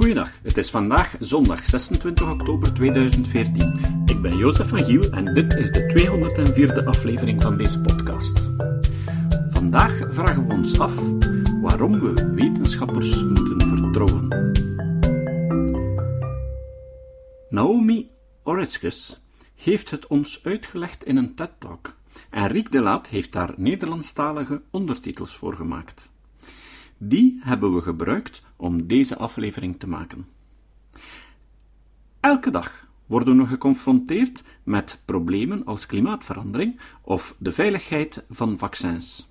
Goeiedag, het is vandaag zondag 26 oktober 2014. Ik ben Jozef van Giel en dit is de 204e aflevering van deze podcast. Vandaag vragen we ons af waarom we wetenschappers moeten vertrouwen. Naomi Oreskes heeft het ons uitgelegd in een TED-talk en Riek de Laat heeft daar Nederlandstalige ondertitels voor gemaakt. Die hebben we gebruikt om deze aflevering te maken. Elke dag worden we geconfronteerd met problemen als klimaatverandering of de veiligheid van vaccins,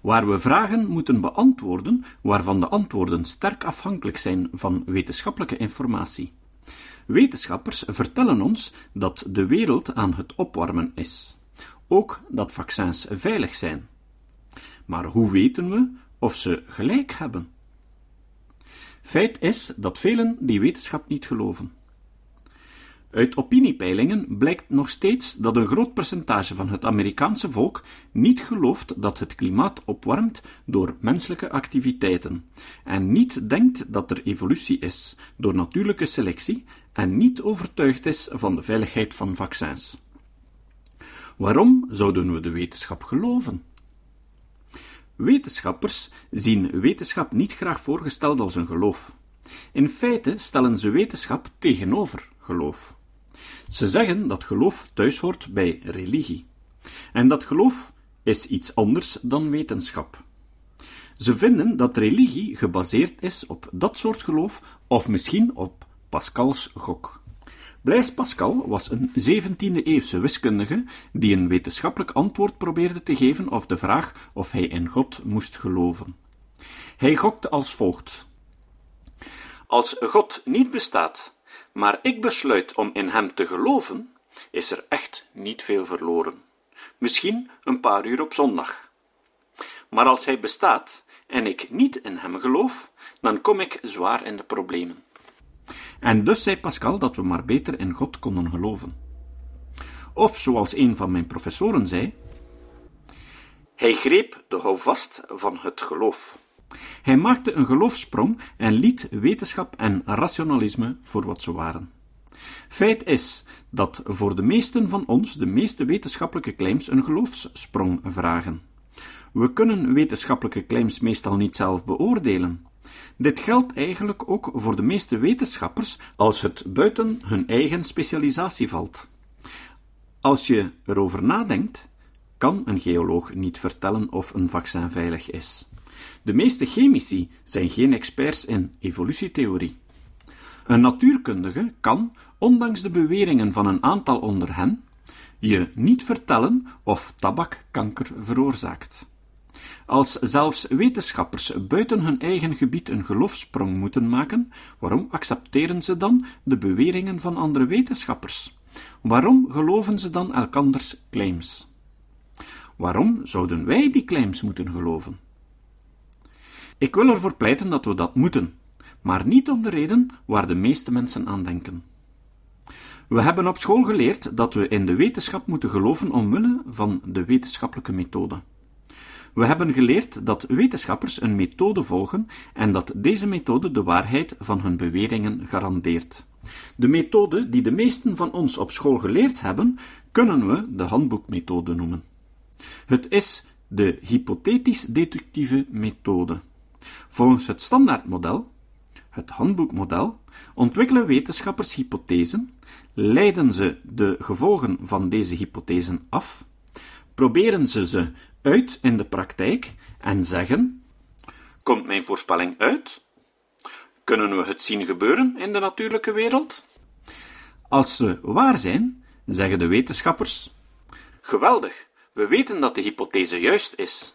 waar we vragen moeten beantwoorden waarvan de antwoorden sterk afhankelijk zijn van wetenschappelijke informatie. Wetenschappers vertellen ons dat de wereld aan het opwarmen is, ook dat vaccins veilig zijn. Maar hoe weten we of ze gelijk hebben. Feit is dat velen die wetenschap niet geloven. Uit opiniepeilingen blijkt nog steeds dat een groot percentage van het Amerikaanse volk niet gelooft dat het klimaat opwarmt door menselijke activiteiten en niet denkt dat er evolutie is door natuurlijke selectie en niet overtuigd is van de veiligheid van vaccins. Waarom zouden we de wetenschap geloven? Wetenschappers zien wetenschap niet graag voorgesteld als een geloof. In feite stellen ze wetenschap tegenover geloof. Ze zeggen dat geloof thuis hoort bij religie. En dat geloof is iets anders dan wetenschap. Ze vinden dat religie gebaseerd is op dat soort geloof of misschien op Pascals gok. Blaise Pascal was een 17e-eeuwse wiskundige die een wetenschappelijk antwoord probeerde te geven op de vraag of hij in God moest geloven. Hij gokte als volgt: Als God niet bestaat, maar ik besluit om in hem te geloven, is er echt niet veel verloren. Misschien een paar uur op zondag. Maar als hij bestaat en ik niet in hem geloof, dan kom ik zwaar in de problemen. En dus zei Pascal dat we maar beter in God konden geloven. Of zoals een van mijn professoren zei: Hij greep de houvast van het geloof. Hij maakte een geloofsprong en liet wetenschap en rationalisme voor wat ze waren. Feit is dat voor de meesten van ons de meeste wetenschappelijke claims een geloofssprong vragen. We kunnen wetenschappelijke claims meestal niet zelf beoordelen. Dit geldt eigenlijk ook voor de meeste wetenschappers als het buiten hun eigen specialisatie valt. Als je erover nadenkt, kan een geoloog niet vertellen of een vaccin veilig is. De meeste chemici zijn geen experts in evolutietheorie. Een natuurkundige kan, ondanks de beweringen van een aantal onder hen, je niet vertellen of tabak kanker veroorzaakt. Als zelfs wetenschappers buiten hun eigen gebied een geloofsprong moeten maken, waarom accepteren ze dan de beweringen van andere wetenschappers? Waarom geloven ze dan elkanders claims? Waarom zouden wij die claims moeten geloven? Ik wil ervoor pleiten dat we dat moeten, maar niet om de reden waar de meeste mensen aan denken. We hebben op school geleerd dat we in de wetenschap moeten geloven omwille van de wetenschappelijke methode. We hebben geleerd dat wetenschappers een methode volgen en dat deze methode de waarheid van hun beweringen garandeert. De methode die de meesten van ons op school geleerd hebben, kunnen we de handboekmethode noemen. Het is de hypothetisch-deductieve methode. Volgens het standaardmodel, het handboekmodel, ontwikkelen wetenschappers hypothesen, leiden ze de gevolgen van deze hypothesen af, proberen ze ze uit in de praktijk en zeggen: Komt mijn voorspelling uit? Kunnen we het zien gebeuren in de natuurlijke wereld? Als ze waar zijn, zeggen de wetenschappers: Geweldig, we weten dat de hypothese juist is.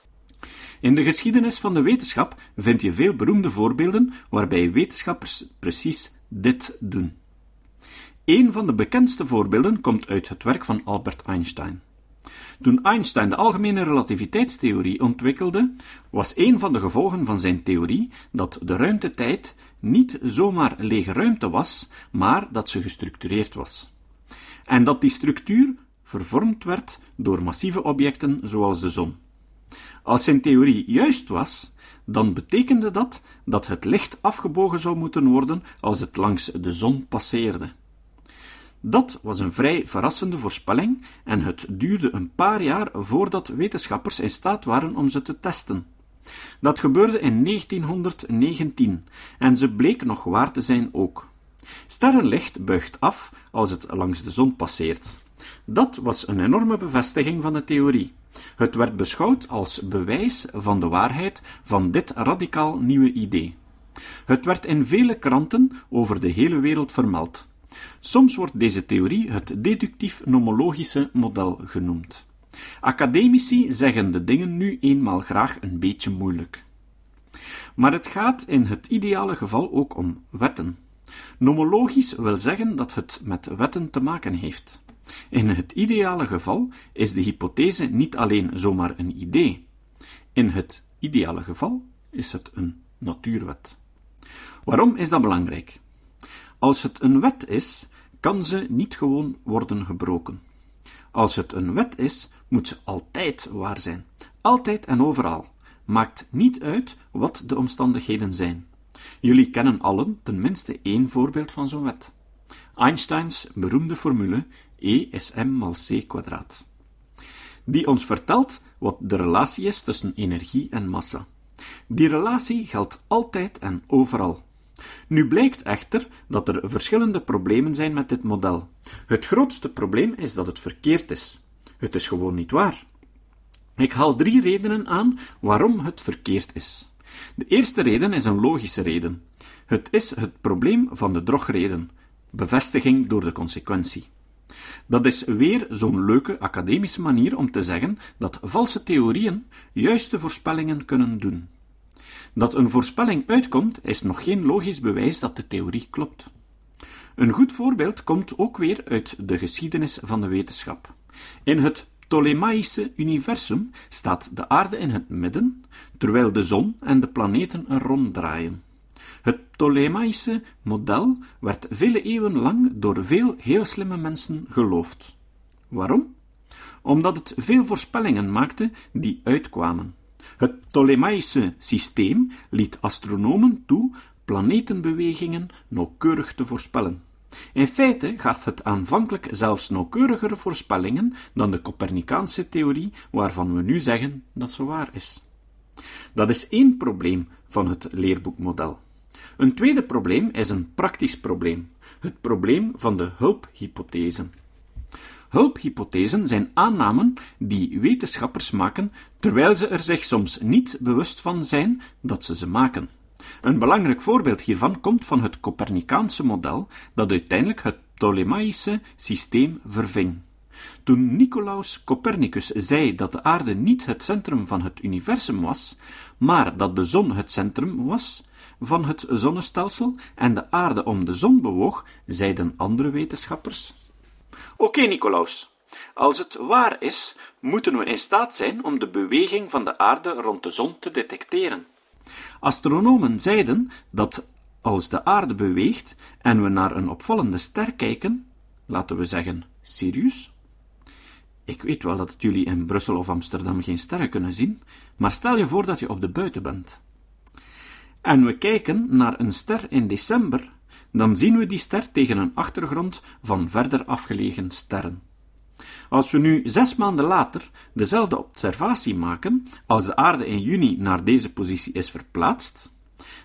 In de geschiedenis van de wetenschap vind je veel beroemde voorbeelden waarbij wetenschappers precies dit doen. Een van de bekendste voorbeelden komt uit het werk van Albert Einstein. Toen Einstein de algemene relativiteitstheorie ontwikkelde, was een van de gevolgen van zijn theorie dat de ruimtetijd niet zomaar lege ruimte was, maar dat ze gestructureerd was. En dat die structuur vervormd werd door massieve objecten zoals de zon. Als zijn theorie juist was, dan betekende dat dat het licht afgebogen zou moeten worden als het langs de zon passeerde. Dat was een vrij verrassende voorspelling en het duurde een paar jaar voordat wetenschappers in staat waren om ze te testen. Dat gebeurde in 1919 en ze bleek nog waar te zijn ook. Sterrenlicht buigt af als het langs de zon passeert. Dat was een enorme bevestiging van de theorie. Het werd beschouwd als bewijs van de waarheid van dit radicaal nieuwe idee. Het werd in vele kranten over de hele wereld vermeld. Soms wordt deze theorie het deductief-nomologische model genoemd. Academici zeggen de dingen nu eenmaal graag een beetje moeilijk. Maar het gaat in het ideale geval ook om wetten. Nomologisch wil zeggen dat het met wetten te maken heeft. In het ideale geval is de hypothese niet alleen zomaar een idee. In het ideale geval is het een natuurwet. Waarom is dat belangrijk? Als het een wet is, kan ze niet gewoon worden gebroken. Als het een wet is, moet ze altijd waar zijn. Altijd en overal. Maakt niet uit wat de omstandigheden zijn. Jullie kennen allen tenminste één voorbeeld van zo'n wet. Einsteins beroemde formule E is m mal c kwadraat. Die ons vertelt wat de relatie is tussen energie en massa. Die relatie geldt altijd en overal. Nu blijkt echter dat er verschillende problemen zijn met dit model. Het grootste probleem is dat het verkeerd is. Het is gewoon niet waar. Ik haal drie redenen aan waarom het verkeerd is. De eerste reden is een logische reden. Het is het probleem van de drogreden, bevestiging door de consequentie. Dat is weer zo'n leuke academische manier om te zeggen dat valse theorieën juiste voorspellingen kunnen doen. Dat een voorspelling uitkomt, is nog geen logisch bewijs dat de theorie klopt. Een goed voorbeeld komt ook weer uit de geschiedenis van de wetenschap. In het Ptolemaïsche universum staat de aarde in het midden, terwijl de zon en de planeten er ronddraaien. Het Ptolemaïsche model werd vele eeuwen lang door veel heel slimme mensen geloofd. Waarom? Omdat het veel voorspellingen maakte die uitkwamen. Het Ptolemaïsche systeem liet astronomen toe planetenbewegingen nauwkeurig te voorspellen. In feite gaf het aanvankelijk zelfs nauwkeurigere voorspellingen dan de Copernicaanse theorie, waarvan we nu zeggen dat ze waar is. Dat is één probleem van het leerboekmodel. Een tweede probleem is een praktisch probleem, het probleem van de hulphypothese. Hulphypothesen zijn aannamen die wetenschappers maken, terwijl ze er zich soms niet bewust van zijn dat ze ze maken. Een belangrijk voorbeeld hiervan komt van het Copernicaanse model, dat uiteindelijk het Ptolemaïsche systeem verving. Toen Nicolaus Copernicus zei dat de aarde niet het centrum van het universum was, maar dat de zon het centrum was van het zonnestelsel en de aarde om de zon bewoog, zeiden andere wetenschappers Oké, Nicolaus. Als het waar is, moeten we in staat zijn om de beweging van de aarde rond de zon te detecteren. Astronomen zeiden dat als de aarde beweegt en we naar een opvallende ster kijken, laten we zeggen Sirius. Ik weet wel dat jullie in Brussel of Amsterdam geen sterren kunnen zien, maar stel je voor dat je op de buiten bent. En we kijken naar een ster in december, dan zien we die ster tegen een achtergrond van verder afgelegen sterren. Als we nu zes maanden later dezelfde observatie maken, als de aarde in juni naar deze positie is verplaatst,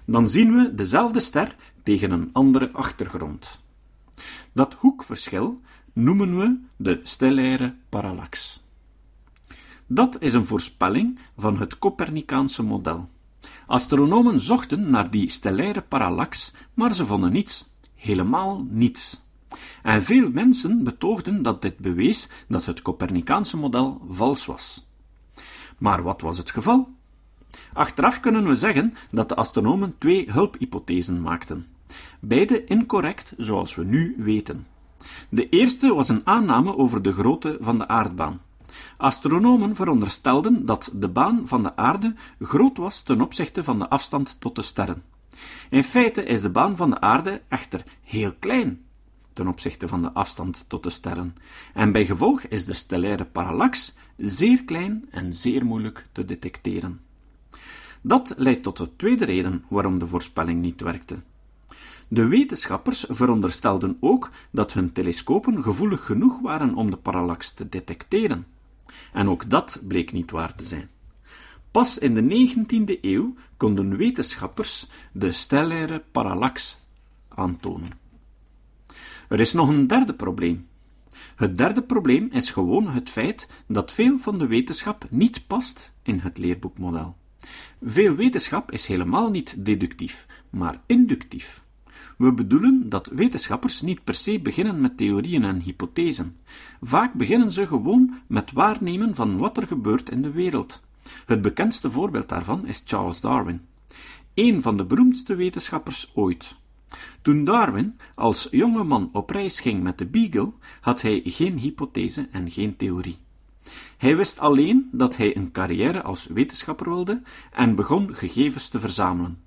dan zien we dezelfde ster tegen een andere achtergrond. Dat hoekverschil noemen we de stellaire parallax. Dat is een voorspelling van het Copernicaanse model. Astronomen zochten naar die stellaire parallax, maar ze vonden niets. Helemaal niets. En veel mensen betoogden dat dit bewees dat het Copernicaanse model vals was. Maar wat was het geval? Achteraf kunnen we zeggen dat de astronomen twee hulphypothesen maakten. Beide incorrect, zoals we nu weten. De eerste was een aanname over de grootte van de aardbaan. Astronomen veronderstelden dat de baan van de aarde groot was ten opzichte van de afstand tot de sterren. In feite is de baan van de aarde echter heel klein ten opzichte van de afstand tot de sterren, en bij gevolg is de stellaire parallax zeer klein en zeer moeilijk te detecteren. Dat leidt tot de tweede reden waarom de voorspelling niet werkte. De wetenschappers veronderstelden ook dat hun telescopen gevoelig genoeg waren om de parallax te detecteren. En ook dat bleek niet waar te zijn. Pas in de 19e eeuw konden wetenschappers de stellaire parallax aantonen. Er is nog een derde probleem. Het derde probleem is gewoon het feit dat veel van de wetenschap niet past in het leerboekmodel. Veel wetenschap is helemaal niet deductief, maar inductief. We bedoelen dat wetenschappers niet per se beginnen met theorieën en hypothesen. Vaak beginnen ze gewoon met waarnemen van wat er gebeurt in de wereld. Het bekendste voorbeeld daarvan is Charles Darwin, een van de beroemdste wetenschappers ooit. Toen Darwin als jonge man op reis ging met de Beagle, had hij geen hypothese en geen theorie. Hij wist alleen dat hij een carrière als wetenschapper wilde en begon gegevens te verzamelen.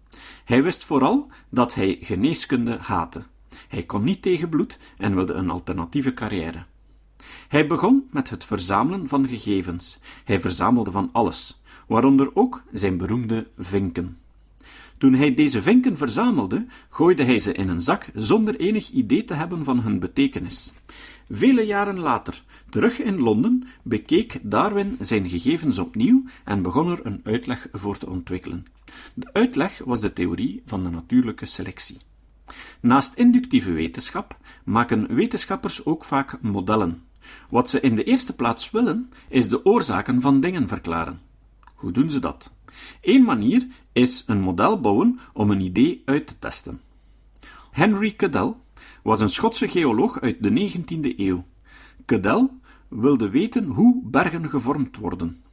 Hij wist vooral dat hij geneeskunde haatte. Hij kon niet tegen bloed en wilde een alternatieve carrière. Hij begon met het verzamelen van gegevens. Hij verzamelde van alles, waaronder ook zijn beroemde vinken. Toen hij deze vinken verzamelde, gooide hij ze in een zak zonder enig idee te hebben van hun betekenis. Vele jaren later, terug in Londen, bekeek Darwin zijn gegevens opnieuw en begon er een uitleg voor te ontwikkelen. De uitleg was de theorie van de natuurlijke selectie. Naast inductieve wetenschap maken wetenschappers ook vaak modellen. Wat ze in de eerste plaats willen, is de oorzaken van dingen verklaren. Hoe doen ze dat? Eén manier is een model bouwen om een idee uit te testen. Henry Cadell was een Schotse geoloog uit de 19e eeuw. Cadell wilde weten hoe bergen gevormd worden.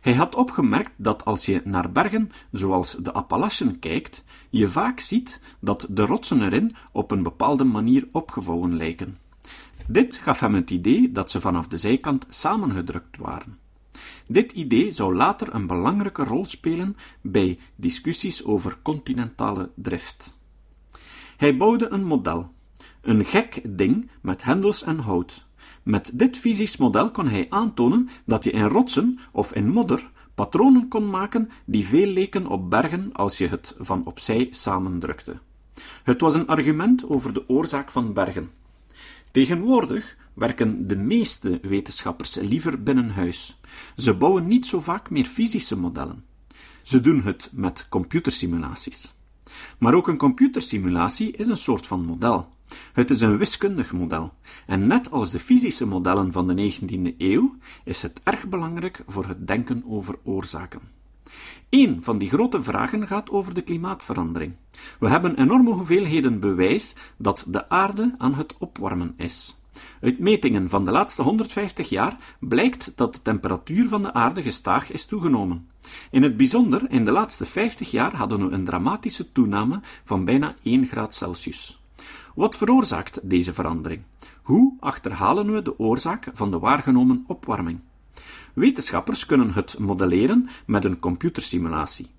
Hij had opgemerkt dat als je naar bergen zoals de Appalachen kijkt, je vaak ziet dat de rotsen erin op een bepaalde manier opgevouwen lijken. Dit gaf hem het idee dat ze vanaf de zijkant samengedrukt waren. Dit idee zou later een belangrijke rol spelen bij discussies over continentale drift. Hij bouwde een model, een gek ding met hendels en hout. Met dit fysisch model kon hij aantonen dat je in rotsen of in modder patronen kon maken die veel leken op bergen als je het van opzij samendrukte. Het was een argument over de oorzaak van bergen. Tegenwoordig werken de meeste wetenschappers liever binnen huis. Ze bouwen niet zo vaak meer fysische modellen. Ze doen het met computersimulaties. Maar ook een computersimulatie is een soort van model. Het is een wiskundig model, en net als de fysische modellen van de 19e eeuw is het erg belangrijk voor het denken over oorzaken. Een van die grote vragen gaat over de klimaatverandering. We hebben enorme hoeveelheden bewijs dat de aarde aan het opwarmen is. Uit metingen van de laatste 150 jaar blijkt dat de temperatuur van de aarde gestaag is toegenomen. In het bijzonder, in de laatste 50 jaar hadden we een dramatische toename van bijna 1 graad Celsius. Wat veroorzaakt deze verandering? Hoe achterhalen we de oorzaak van de waargenomen opwarming? Wetenschappers kunnen het modelleren met een computersimulatie.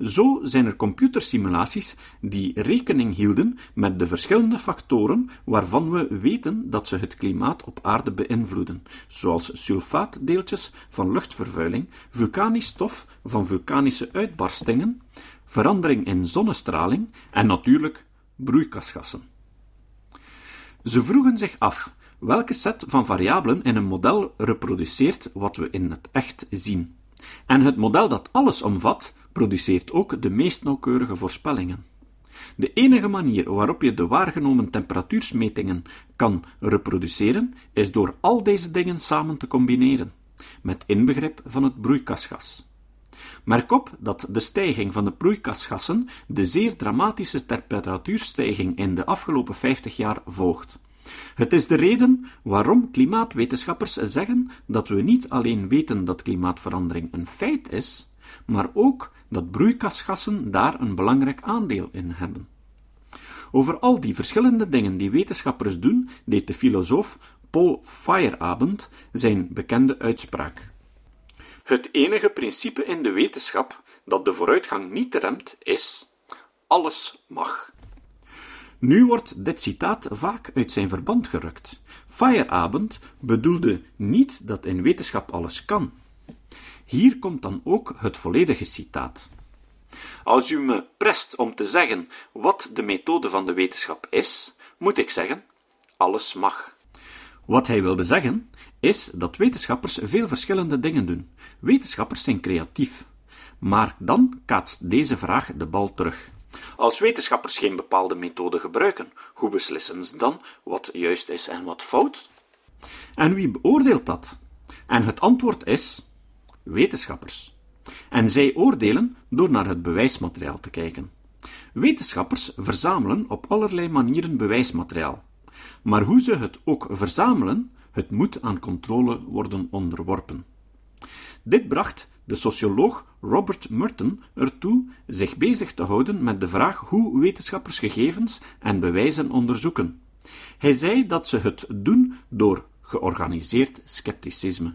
Zo zijn er computersimulaties die rekening hielden met de verschillende factoren waarvan we weten dat ze het klimaat op aarde beïnvloeden, zoals sulfaatdeeltjes van luchtvervuiling, vulkanisch stof van vulkanische uitbarstingen, verandering in zonnestraling en natuurlijk broeikasgassen. Ze vroegen zich af welke set van variabelen in een model reproduceert wat we in het echt zien. En het model dat alles omvat, produceert ook de meest nauwkeurige voorspellingen. De enige manier waarop je de waargenomen temperatuursmetingen kan reproduceren, is door al deze dingen samen te combineren, met inbegrip van het broeikasgas. Merk op dat de stijging van de broeikasgassen de zeer dramatische temperatuurstijging in de afgelopen 50 jaar volgt. Het is de reden waarom klimaatwetenschappers zeggen dat we niet alleen weten dat klimaatverandering een feit is, maar ook dat broeikasgassen daar een belangrijk aandeel in hebben. Over al die verschillende dingen die wetenschappers doen, deed de filosoof Paul Feyerabend zijn bekende uitspraak. Het enige principe in de wetenschap dat de vooruitgang niet remt is: alles mag. Nu wordt dit citaat vaak uit zijn verband gerukt. Feyerabend bedoelde niet dat in wetenschap alles kan. Hier komt dan ook het volledige citaat. Als u me prest om te zeggen wat de methode van de wetenschap is, moet ik zeggen: alles mag. Wat hij wilde zeggen, is dat wetenschappers veel verschillende dingen doen. Wetenschappers zijn creatief. Maar dan kaatst deze vraag de bal terug. Als wetenschappers geen bepaalde methode gebruiken, hoe beslissen ze dan wat juist is en wat fout? En wie beoordeelt dat? En het antwoord is wetenschappers. En zij oordelen door naar het bewijsmateriaal te kijken. Wetenschappers verzamelen op allerlei manieren bewijsmateriaal. Maar hoe ze het ook verzamelen, het moet aan controle worden onderworpen. Dit bracht de socioloog Robert Merton ertoe zich bezig te houden met de vraag hoe wetenschappers gegevens en bewijzen onderzoeken. Hij zei dat ze het doen door georganiseerd scepticisme.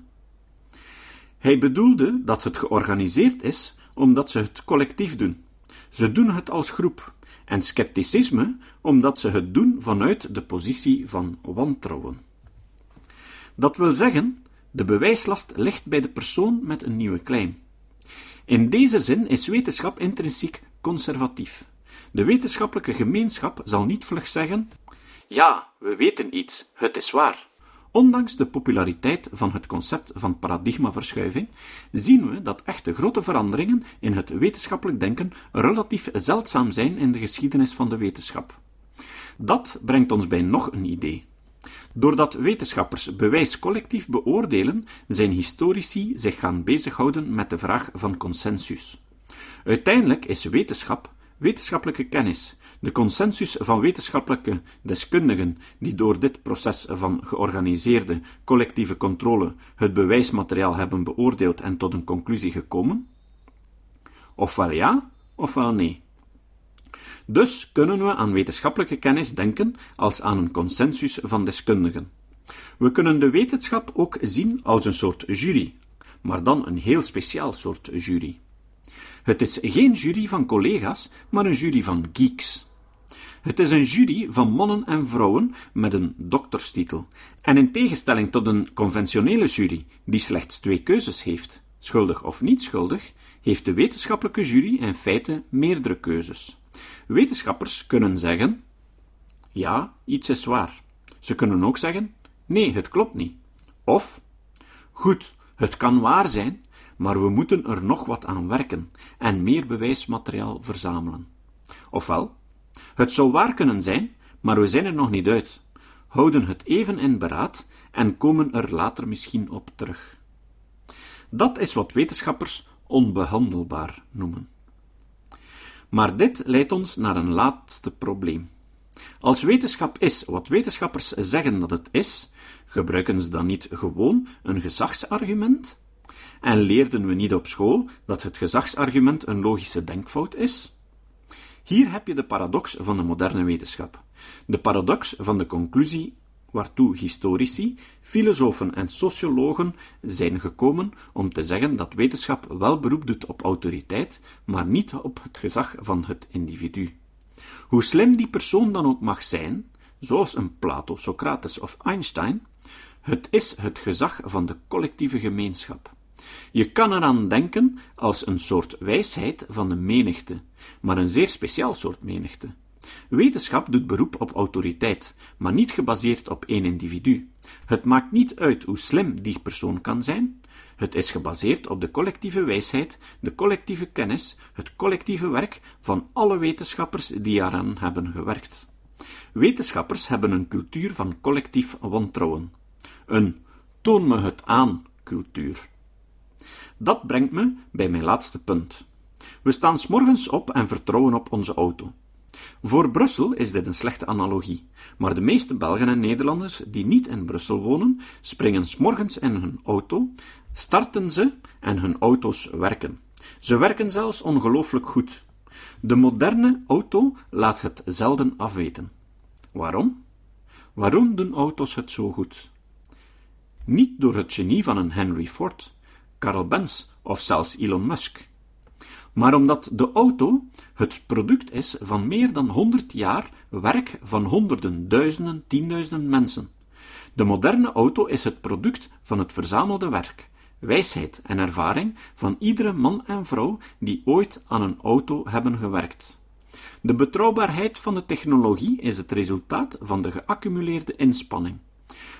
Hij bedoelde dat het georganiseerd is omdat ze het collectief doen. Ze doen het als groep. En scepticisme omdat ze het doen vanuit de positie van wantrouwen. Dat wil zeggen, de bewijslast ligt bij de persoon met een nieuwe claim. In deze zin is wetenschap intrinsiek conservatief. De wetenschappelijke gemeenschap zal niet vlug zeggen: Ja, we weten iets, het is waar. Ondanks de populariteit van het concept van paradigmaverschuiving, zien we dat echte grote veranderingen in het wetenschappelijk denken relatief zeldzaam zijn in de geschiedenis van de wetenschap. Dat brengt ons bij nog een idee. Doordat wetenschappers bewijs collectief beoordelen, zijn historici zich gaan bezighouden met de vraag van consensus. Uiteindelijk is wetenschap wetenschappelijke kennis, de consensus van wetenschappelijke deskundigen die door dit proces van georganiseerde collectieve controle het bewijsmateriaal hebben beoordeeld en tot een conclusie gekomen? Ofwel ja, ofwel nee. Dus kunnen we aan wetenschappelijke kennis denken als aan een consensus van deskundigen. We kunnen de wetenschap ook zien als een soort jury, maar dan een heel speciaal soort jury. Het is geen jury van collega's, maar een jury van geeks. Het is een jury van mannen en vrouwen met een dokterstitel. En in tegenstelling tot een conventionele jury, die slechts twee keuzes heeft, schuldig of niet schuldig, heeft de wetenschappelijke jury in feite meerdere keuzes. Wetenschappers kunnen zeggen: ja, iets is waar. Ze kunnen ook zeggen: nee, het klopt niet. Of: goed, het kan waar zijn, maar we moeten er nog wat aan werken en meer bewijsmateriaal verzamelen. Ofwel, het zou waar kunnen zijn, maar we zijn er nog niet uit, houden het even in beraad en komen er later misschien op terug. Dat is wat wetenschappers onbehandelbaar noemen. Maar dit leidt ons naar een laatste probleem. Als wetenschap is wat wetenschappers zeggen dat het is, gebruiken ze dan niet gewoon een gezagsargument? En leerden we niet op school dat het gezagsargument een logische denkfout is? Hier heb je de paradox van de moderne wetenschap. De paradox van de conclusie waartoe historici, filosofen en sociologen zijn gekomen om te zeggen dat wetenschap wel beroep doet op autoriteit, maar niet op het gezag van het individu. Hoe slim die persoon dan ook mag zijn, zoals een Plato, Socrates of Einstein, het is het gezag van de collectieve gemeenschap. Je kan eraan denken als een soort wijsheid van de menigte, maar een zeer speciaal soort menigte. Wetenschap doet beroep op autoriteit, maar niet gebaseerd op één individu. Het maakt niet uit hoe slim die persoon kan zijn. Het is gebaseerd op de collectieve wijsheid, de collectieve kennis, het collectieve werk van alle wetenschappers die eraan hebben gewerkt. Wetenschappers hebben een cultuur van collectief wantrouwen. Een toon me het aan cultuur. Dat brengt me bij mijn laatste punt. We staan s morgens op en vertrouwen op onze auto. Voor Brussel is dit een slechte analogie, maar de meeste Belgen en Nederlanders die niet in Brussel wonen, springen s morgens in hun auto, starten ze en hun auto's werken. Ze werken zelfs ongelooflijk goed. De moderne auto laat het zelden afweten. Waarom? Waarom doen auto's het zo goed? Niet door het genie van een Henry Ford, Karl Benz of zelfs Elon Musk. Maar omdat de auto het product is van meer dan honderd jaar werk van honderden, duizenden, tienduizenden mensen. De moderne auto is het product van het verzamelde werk, wijsheid en ervaring van iedere man en vrouw die ooit aan een auto hebben gewerkt. De betrouwbaarheid van de technologie is het resultaat van de geaccumuleerde inspanning.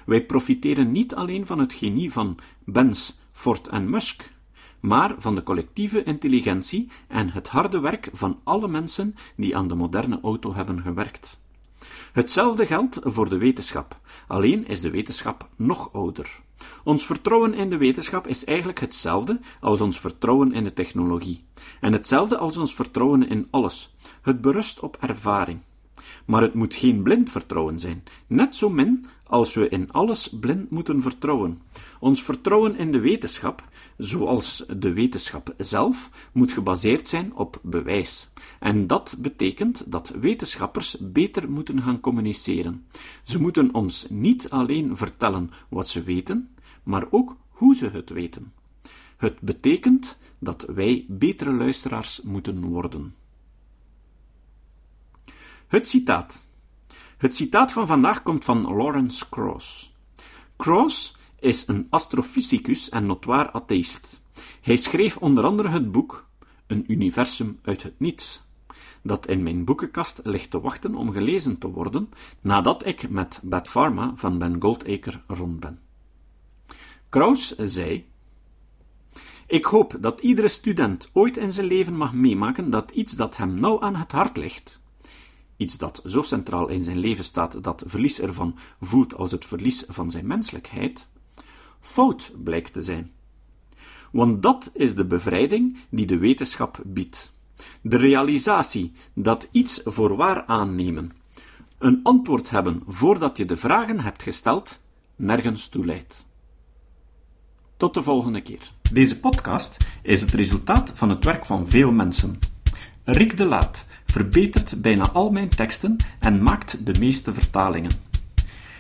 Wij profiteren niet alleen van het genie van Benz, Ford en Musk, maar van de collectieve intelligentie en het harde werk van alle mensen die aan de moderne auto hebben gewerkt. Hetzelfde geldt voor de wetenschap, alleen is de wetenschap nog ouder. Ons vertrouwen in de wetenschap is eigenlijk hetzelfde als ons vertrouwen in de technologie, en hetzelfde als ons vertrouwen in alles. Het berust op ervaring. Maar het moet geen blind vertrouwen zijn, net zo min als we in alles blind moeten vertrouwen. Ons vertrouwen in de wetenschap, zoals de wetenschap zelf, moet gebaseerd zijn op bewijs. En dat betekent dat wetenschappers beter moeten gaan communiceren. Ze moeten ons niet alleen vertellen wat ze weten, maar ook hoe ze het weten. Het betekent dat wij betere luisteraars moeten worden. Het citaat. Het citaat van vandaag komt van Lawrence Krauss. Krauss is een astrofysicus en notoir atheïst. Hij schreef onder andere het boek Een universum uit het niets, dat in mijn boekenkast ligt te wachten om gelezen te worden nadat ik met Bad Pharma van Ben Goldacre rond ben. Krauss zei: Ik hoop dat iedere student ooit in zijn leven mag meemaken dat iets dat hem nauw aan het hart ligt, iets dat zo centraal in zijn leven staat dat verlies ervan voelt als het verlies van zijn menselijkheid, fout blijkt te zijn. Want dat is de bevrijding die de wetenschap biedt. De realisatie dat iets voor waar aannemen, een antwoord hebben voordat je de vragen hebt gesteld, nergens toe leidt. Tot de volgende keer. Deze podcast is het resultaat van het werk van veel mensen. Rick de Laat verbetert bijna al mijn teksten en maakt de meeste vertalingen.